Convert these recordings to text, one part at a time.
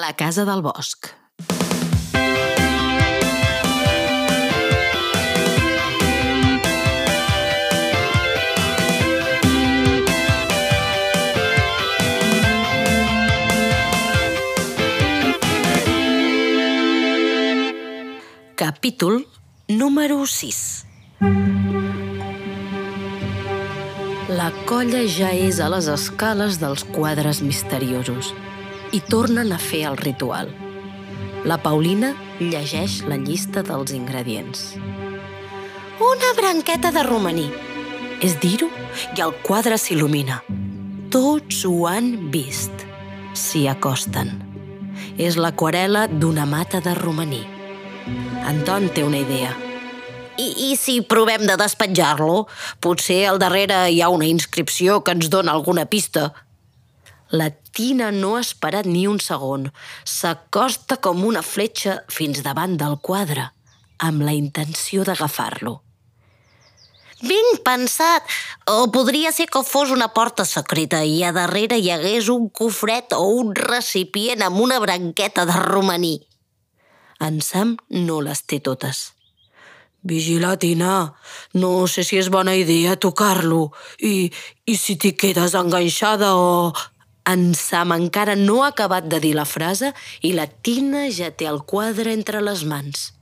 La casa del bosc. Capítol número 6 La colla ja és a les escales dels quadres misteriosos i tornen a fer el ritual. La Paulina llegeix la llista dels ingredients. Una branqueta de romaní. És dir-ho, i el quadre s'il·lumina. Tots ho han vist. S'hi acosten. És l'aquarela d'una mata de romaní. Anton té una idea. I, I si provem de despenjar-lo? Potser al darrere hi ha una inscripció que ens dona alguna pista. La Tina no ha esperat ni un segon. S'acosta com una fletxa fins davant del quadre, amb la intenció d'agafar-lo. Ben pensat! O podria ser que fos una porta secreta i a darrere hi hagués un cofret o un recipient amb una branqueta de romaní. En Sam no les té totes. Vigila, Tina. No sé si és bona idea tocar-lo. I, I si t'hi quedes enganxada o... En Sam encara no ha acabat de dir la frase i la Tina ja té el quadre entre les mans.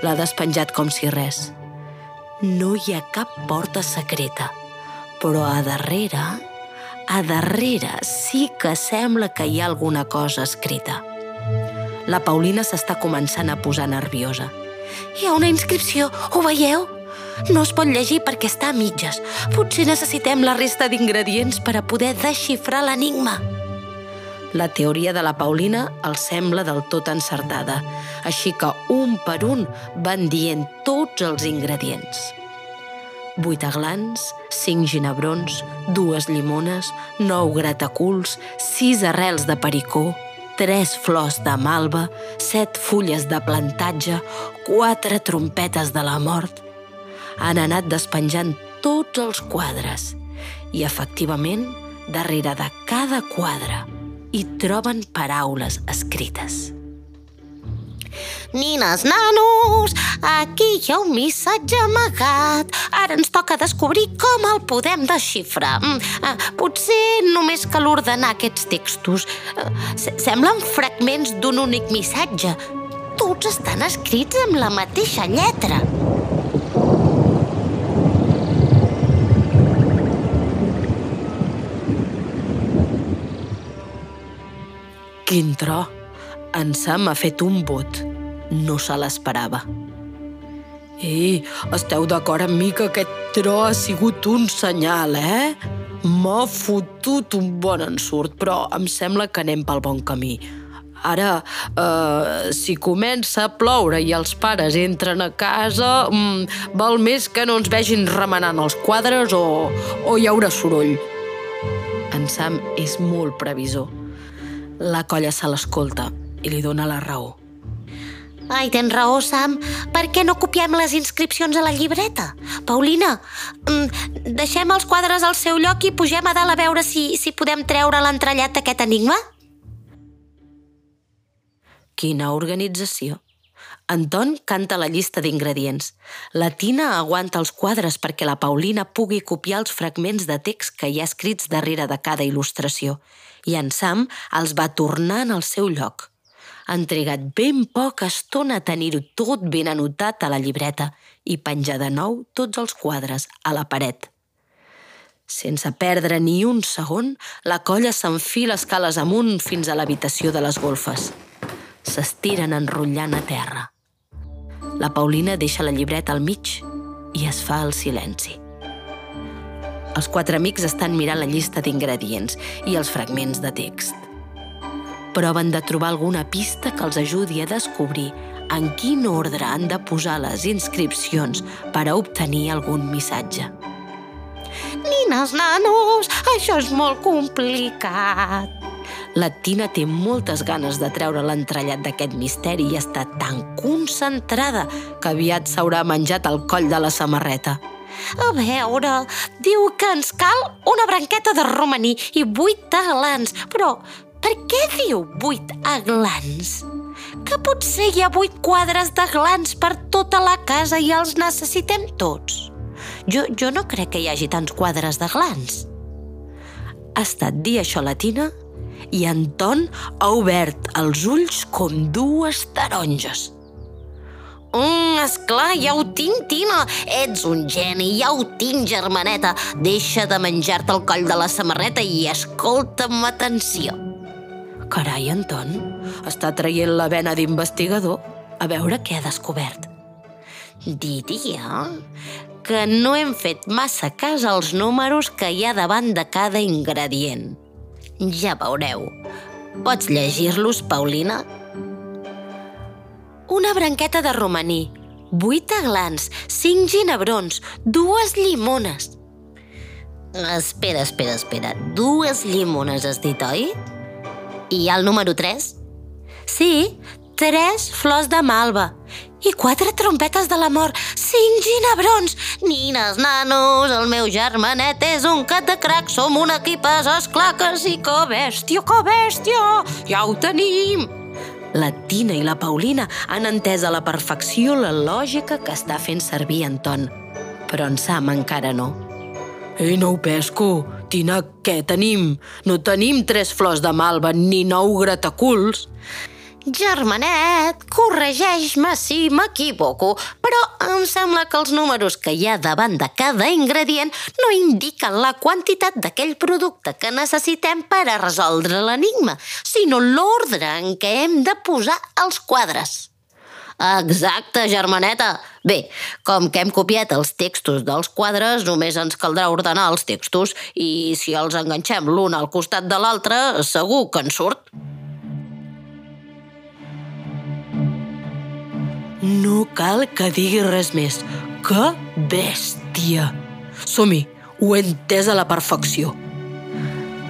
L'ha despenjat com si res. No hi ha cap porta secreta, però a darrere, a darrere sí que sembla que hi ha alguna cosa escrita. La Paulina s'està començant a posar nerviosa. Hi ha una inscripció, ho veieu? No es pot llegir perquè està a mitges. Potser necessitem la resta d'ingredients per a poder desxifrar l'enigma. La teoria de la Paulina el sembla del tot encertada, així que un per un van dient tots els ingredients. Vuit aglans, cinc ginebrons, dues llimones, nou grataculs, sis arrels de pericó, tres flors de malva, set fulles de plantatge, quatre trompetes de la mort. Han anat despenjant tots els quadres i, efectivament, darrere de cada quadre hi troben paraules escrites. Nines, nanos, aquí hi ha un missatge amagat. Ara ens toca descobrir com el podem desxifrar. Mm, potser només cal ordenar aquests textos. Semblen fragments d'un únic missatge. Tots estan escrits amb la mateixa lletra. Quin tro! En Sam ha fet un vot. No se l'esperava. Ei, esteu d'acord amb mi que aquest tro ha sigut un senyal, eh? M'ha fotut un bon ensurt, però em sembla que anem pel bon camí. Ara, eh, si comença a ploure i els pares entren a casa, mm, val més que no ens vegin remenant els quadres o, o hi haurà soroll. En Sam és molt previsor. La colla se l'escolta i li dona la raó. Ai, tens raó, Sam. Per què no copiem les inscripcions a la llibreta? Paulina, mm, deixem els quadres al seu lloc i pugem a dalt a veure si, si podem treure l'entrellat d'aquest enigma? Quina organització. Anton canta la llista d'ingredients. La Tina aguanta els quadres perquè la Paulina pugui copiar els fragments de text que hi ha escrits darrere de cada il·lustració. I en Sam els va tornant al seu lloc. Han trigat ben poca estona a tenir-ho tot ben anotat a la llibreta i penjar de nou tots els quadres a la paret. Sense perdre ni un segon, la colla s'enfila escales amunt fins a l'habitació de les golfes. S'estiren enrotllant a terra. La Paulina deixa la llibreta al mig i es fa el silenci. Els quatre amics estan mirant la llista d'ingredients i els fragments de text. Proven de trobar alguna pista que els ajudi a descobrir en quin ordre han de posar les inscripcions per a obtenir algun missatge. Nines, nanos, això és molt complicat. La Tina té moltes ganes de treure l'entrellat d'aquest misteri i està tan concentrada que aviat s'haurà menjat el coll de la samarreta. A veure, diu que ens cal una branqueta de romaní i vuit aglans, però per què diu vuit aglans? Que potser hi ha vuit quadres de glans per tota la casa i els necessitem tots. Jo, jo no crec que hi hagi tants quadres de glans. Ha estat dir això la Tina i Anton ha obert els ulls com dues taronges. Mm, esclar, ja ho tinc, Tina. Ets un geni, ja ho tinc, germaneta. Deixa de menjar-te el coll de la samarreta i escolta'm amb atenció. Carai, Anton, està traient la vena d'investigador a veure què ha descobert. Diria que no hem fet massa cas als números que hi ha davant de cada ingredient. Ja veureu. Pots llegir-los, Paulina? Una branqueta de romaní, vuit aglans, cinc ginebrons, dues llimones. Espera, espera, espera. Dues llimones has dit, oi? I el número 3? Sí, tres flors de malva i quatre trompetes de l'amor, cinc ginebrons. Nines, nanos, el meu germanet és un cat de crac, som un equipàs, esclar que sí, que bèstia, que bèstia, ja ho tenim. La Tina i la Paulina han entès a la perfecció la lògica que està fent servir Anton, però en Sam encara no. Ei, no ho pesco. Tina, què tenim? No tenim tres flors de malva ni nou grataculs. Germanet, corregeix-me si m'equivoco, però em sembla que els números que hi ha davant de cada ingredient no indiquen la quantitat d'aquell producte que necessitem per a resoldre l'enigma, sinó l'ordre en què hem de posar els quadres. Exacte, germaneta. Bé, com que hem copiat els textos dels quadres, només ens caldrà ordenar els textos i si els enganxem l'un al costat de l'altre, segur que en surt. No cal que digui res més. Que bèstia! Som-hi, ho he entès a la perfecció.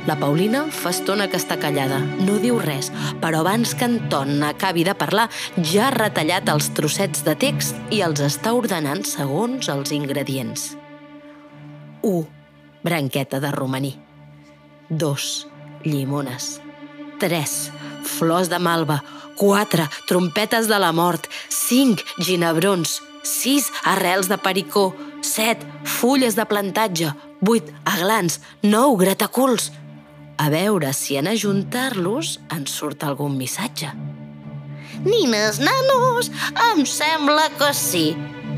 La Paulina fa estona que està callada, no diu res, però abans que Anton acabi de parlar ja ha retallat els trossets de text i els està ordenant segons els ingredients. 1. Branqueta de romaní. 2. Llimones. 3. Flors de malva. 4. Trompetes de la mort. 5. Ginebrons. 6. Arrels de pericó. 7. Fulles de plantatge. 8. Aglans. 9. Grataculs. A veure si en ajuntar-los ens surt algun missatge. Nines, nanos, em sembla que sí.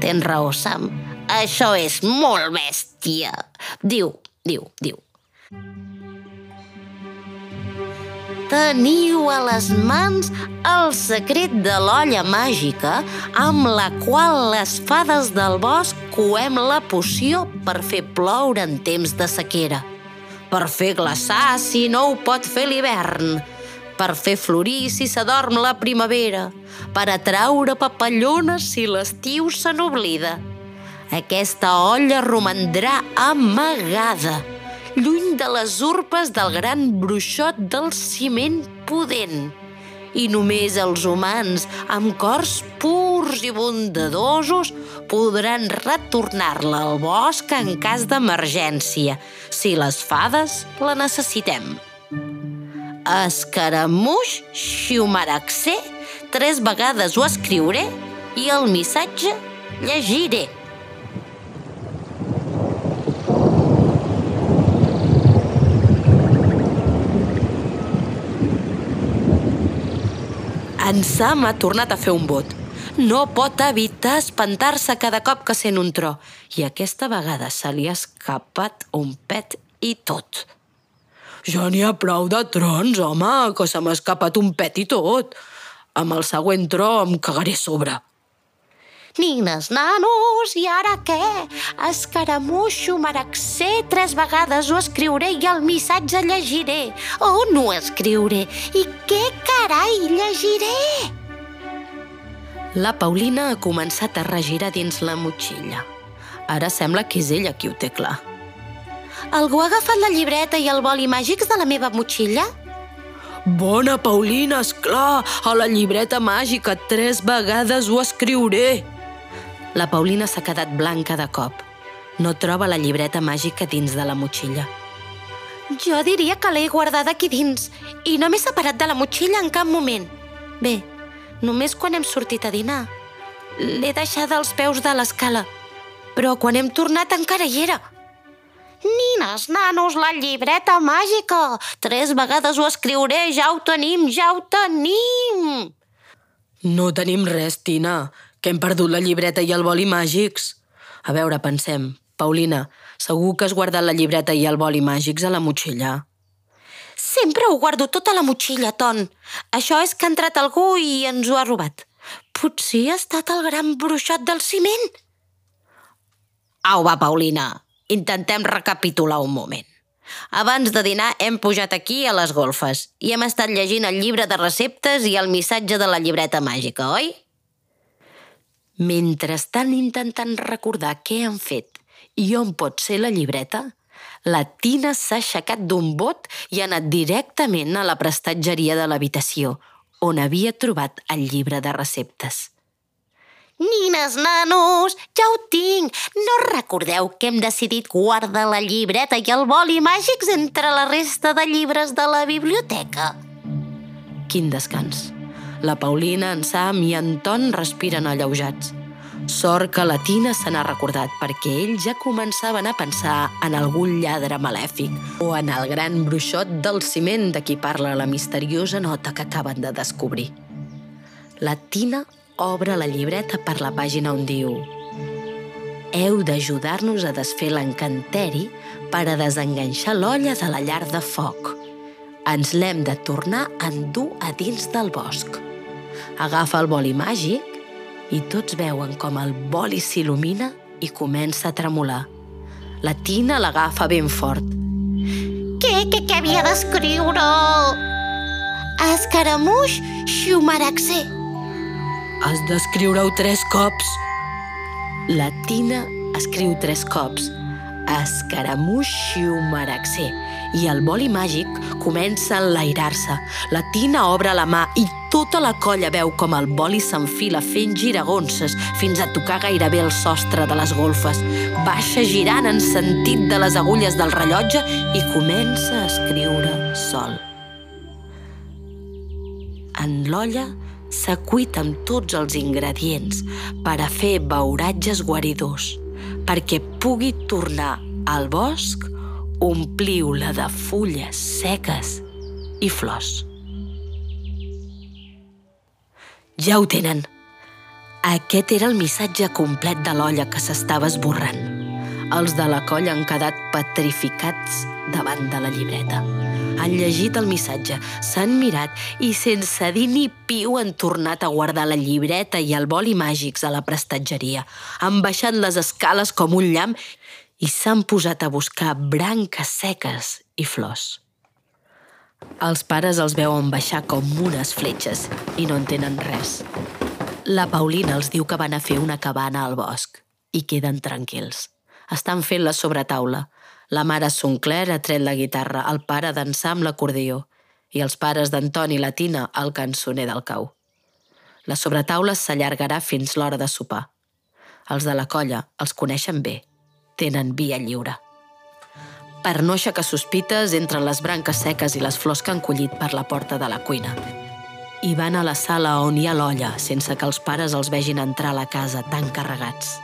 Tens raó, Sam. Això és molt bèstia. Diu, diu, diu. Teniu a les mans el secret de l'olla màgica amb la qual les fades del bosc coem la poció per fer ploure en temps de sequera. Per fer glaçar si no ho pot fer l'hivern, per fer florir si s'adorm la primavera, per atraure papallones si l'estiu se n'oblida. Aquesta olla romandrà amagada, lluny de les urpes del gran bruixot del ciment pudent. I només els humans, amb cors purs i bondadosos, podran retornar-la al bosc en cas d'emergència, si les fades la necessitem. Escaramuix xiumaraxer, tres vegades ho escriuré i el missatge llegiré. En Sam ha tornat a fer un vot. No pot evitar espantar-se cada cop que sent un tro. I aquesta vegada se li ha escapat un pet i tot. Ja n'hi ha prou de trons, home, que se m'ha escapat un pet i tot. Amb el següent tro em cagaré sobre. Nines, nanos, i ara què? Escaramuixo, maraxer, tres vegades ho escriuré i el missatge llegiré. On ho escriuré? I què carai llegiré? La Paulina ha començat a regirar dins la motxilla. Ara sembla que és ella qui ho té clar. Algú ha agafat la llibreta i el boli màgics de la meva motxilla? Bona, Paulina, és clar, a la llibreta màgica tres vegades ho escriuré. La Paulina s'ha quedat blanca de cop. No troba la llibreta màgica dins de la motxilla. Jo diria que l'he guardada aquí dins i no m'he separat de la motxilla en cap moment. Bé, només quan hem sortit a dinar. L'he deixada als peus de l'escala, però quan hem tornat encara hi era. Nines, nanos, la llibreta màgica! Tres vegades ho escriuré, ja ho tenim, ja ho tenim! No tenim res, Tina, que hem perdut la llibreta i el boli màgics. A veure, pensem. Paulina, segur que has guardat la llibreta i el boli màgics a la motxilla? Sempre ho guardo tot a la motxilla, Ton. Això és que ha entrat algú i ens ho ha robat. Potser ha estat el gran bruixot del ciment? Au, va, Paulina, intentem recapitular un moment. Abans de dinar hem pujat aquí a les golfes i hem estat llegint el llibre de receptes i el missatge de la llibreta màgica, oi? Mentre estan intentant recordar què han fet i on pot ser la llibreta, la Tina s'ha aixecat d'un bot i ha anat directament a la prestatgeria de l'habitació, on havia trobat el llibre de receptes. Nines, nanos, ja ho tinc. No recordeu que hem decidit guardar la llibreta i el boli màgics entre la resta de llibres de la biblioteca? Quin descans. La Paulina, en Sam i en Ton respiren alleujats. Sort que la Tina se n'ha recordat perquè ells ja començaven a pensar en algun lladre malèfic o en el gran bruixot del ciment de qui parla la misteriosa nota que acaben de descobrir. La Tina obre la llibreta per la pàgina on diu Heu d'ajudar-nos a desfer l'encanteri per a desenganxar l'olla de la llar de foc. Ens l'hem de tornar a endur a dins del bosc. Agafa el boli màgic i tots veuen com el boli s'il·lumina i comença a tremolar. La Tina l'agafa ben fort. Què, què, què havia d'escriure? Escaramuix Xumaraxer. Has d'escriure-ho tres cops. La Tina escriu tres cops Escaramuix Maraxer i el boli màgic comença a enlairar-se. La Tina obre la mà i tota la colla veu com el boli s'enfila fent giragonses fins a tocar gairebé el sostre de les golfes. Baixa girant en sentit de les agulles del rellotge i comença a escriure sol. En l'olla s'ha cuit amb tots els ingredients per a fer beuratges guaridors, perquè pugui tornar al bosc, ompliu-la de fulles seques i flors. Ja ho tenen. Aquest era el missatge complet de l'olla que s'estava esborrant. Els de la colla han quedat petrificats davant de la llibreta. Han llegit el missatge, s'han mirat i sense dir ni piu han tornat a guardar la llibreta i el boli màgics a la prestatgeria. Han baixat les escales com un llamp i s'han posat a buscar branques seques i flors. Els pares els veuen baixar com unes fletxes i no entenen res. La Paulina els diu que van a fer una cabana al bosc i queden tranquils. Estan fent la sobretaula. La mare Sonclair ha tret la guitarra, el pare d'ençà amb l'acordió i els pares d'Antoni i la Tina el cançoner del cau. La sobretaula s'allargarà fins l'hora de sopar. Els de la colla els coneixen bé. Tenen via lliure. Per no aixecar sospites, entren les branques seques i les flors que han collit per la porta de la cuina. I van a la sala on hi ha l'olla, sense que els pares els vegin entrar a la casa tan carregats.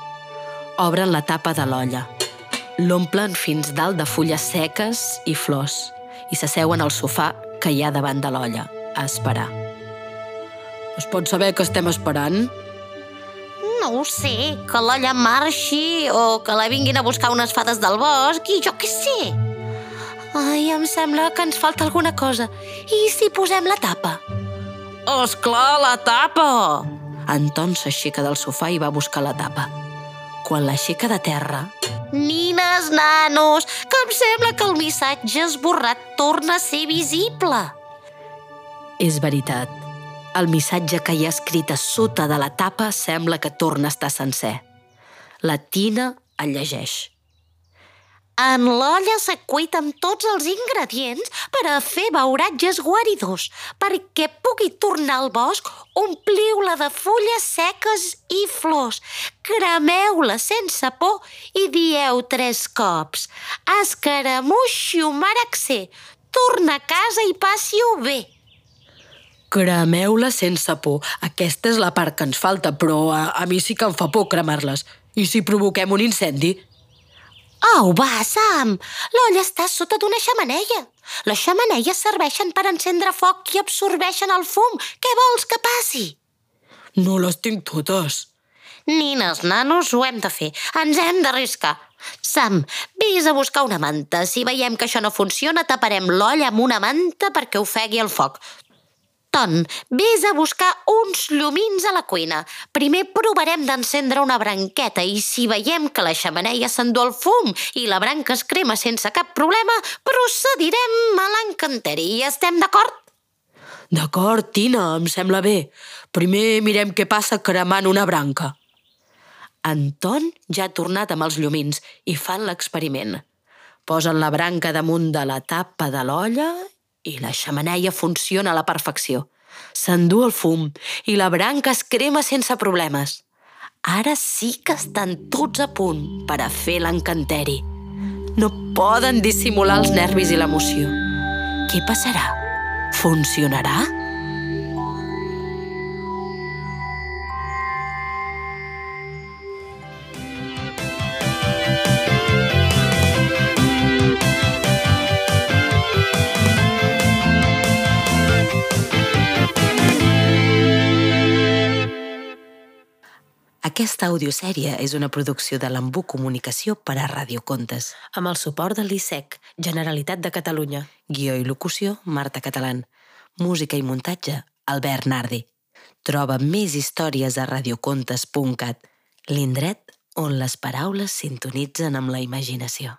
Obren la tapa de l'olla. L'omplen fins dalt de fulles seques i flors i s'asseuen al sofà que hi ha davant de l'olla, a esperar. Es pot saber que estem esperant? No ho sé, que l'olla marxi o que la vinguin a buscar unes fades del bosc i jo què sé. Ai, em sembla que ens falta alguna cosa. I si posem la tapa? És clar, la tapa! Anton s'aixeca del sofà i va buscar la tapa. Quan l'aixeca de terra, Nines, nanos, que em sembla que el missatge esborrat torna a ser visible. és veritat. El missatge que hi ha escrit a sota de la tapa sembla que torna a estar sencer. La Tina el llegeix. En l'olla cuit amb tots els ingredients per a fer beuratges guaridors. Perquè pugui tornar al bosc, ompliu-la de fulles seques i flors. Cremeu-la sense por i dieu tres cops. Escaramuixo, maraxer, torna a casa i passi-ho bé. Cremeu-la sense por. Aquesta és la part que ens falta, però a, a mi sí que em fa por cremar-les. I si provoquem un incendi? Au, va, Sam! L'olla està sota d'una xamaneia. Les xamaneies serveixen per encendre foc i absorbeixen el fum. Què vols que passi? No les tinc totes. Nines, nanos, ho hem de fer. Ens hem d'arriscar. Sam, vés a buscar una manta. Si veiem que això no funciona, taparem l'olla amb una manta perquè ofegui el foc. Ton, vés a buscar uns llumins a la cuina. Primer provarem d'encendre una branqueta i si veiem que la xamaneia s'endú el fum i la branca es crema sense cap problema, procedirem a l'encanteri. Estem d'acord? D'acord, Tina, em sembla bé. Primer mirem què passa cremant una branca. En Ton ja ha tornat amb els llumins i fan l'experiment. Posen la branca damunt de la tapa de l'olla i la xamaneia funciona a la perfecció. S'endú el fum i la branca es crema sense problemes. Ara sí que estan tots a punt per a fer l'encanteri. No poden dissimular els nervis i l'emoció. Què passarà? Funcionarà? Aquesta audiosèrie és una producció de l'Embú Comunicació per a Radiocontes, amb el suport de l'ISEC, Generalitat de Catalunya. Guió i locució, Marta Catalán. Música i muntatge, Albert Nardi. Troba més històries a radiocontes.cat, l'indret on les paraules sintonitzen amb la imaginació.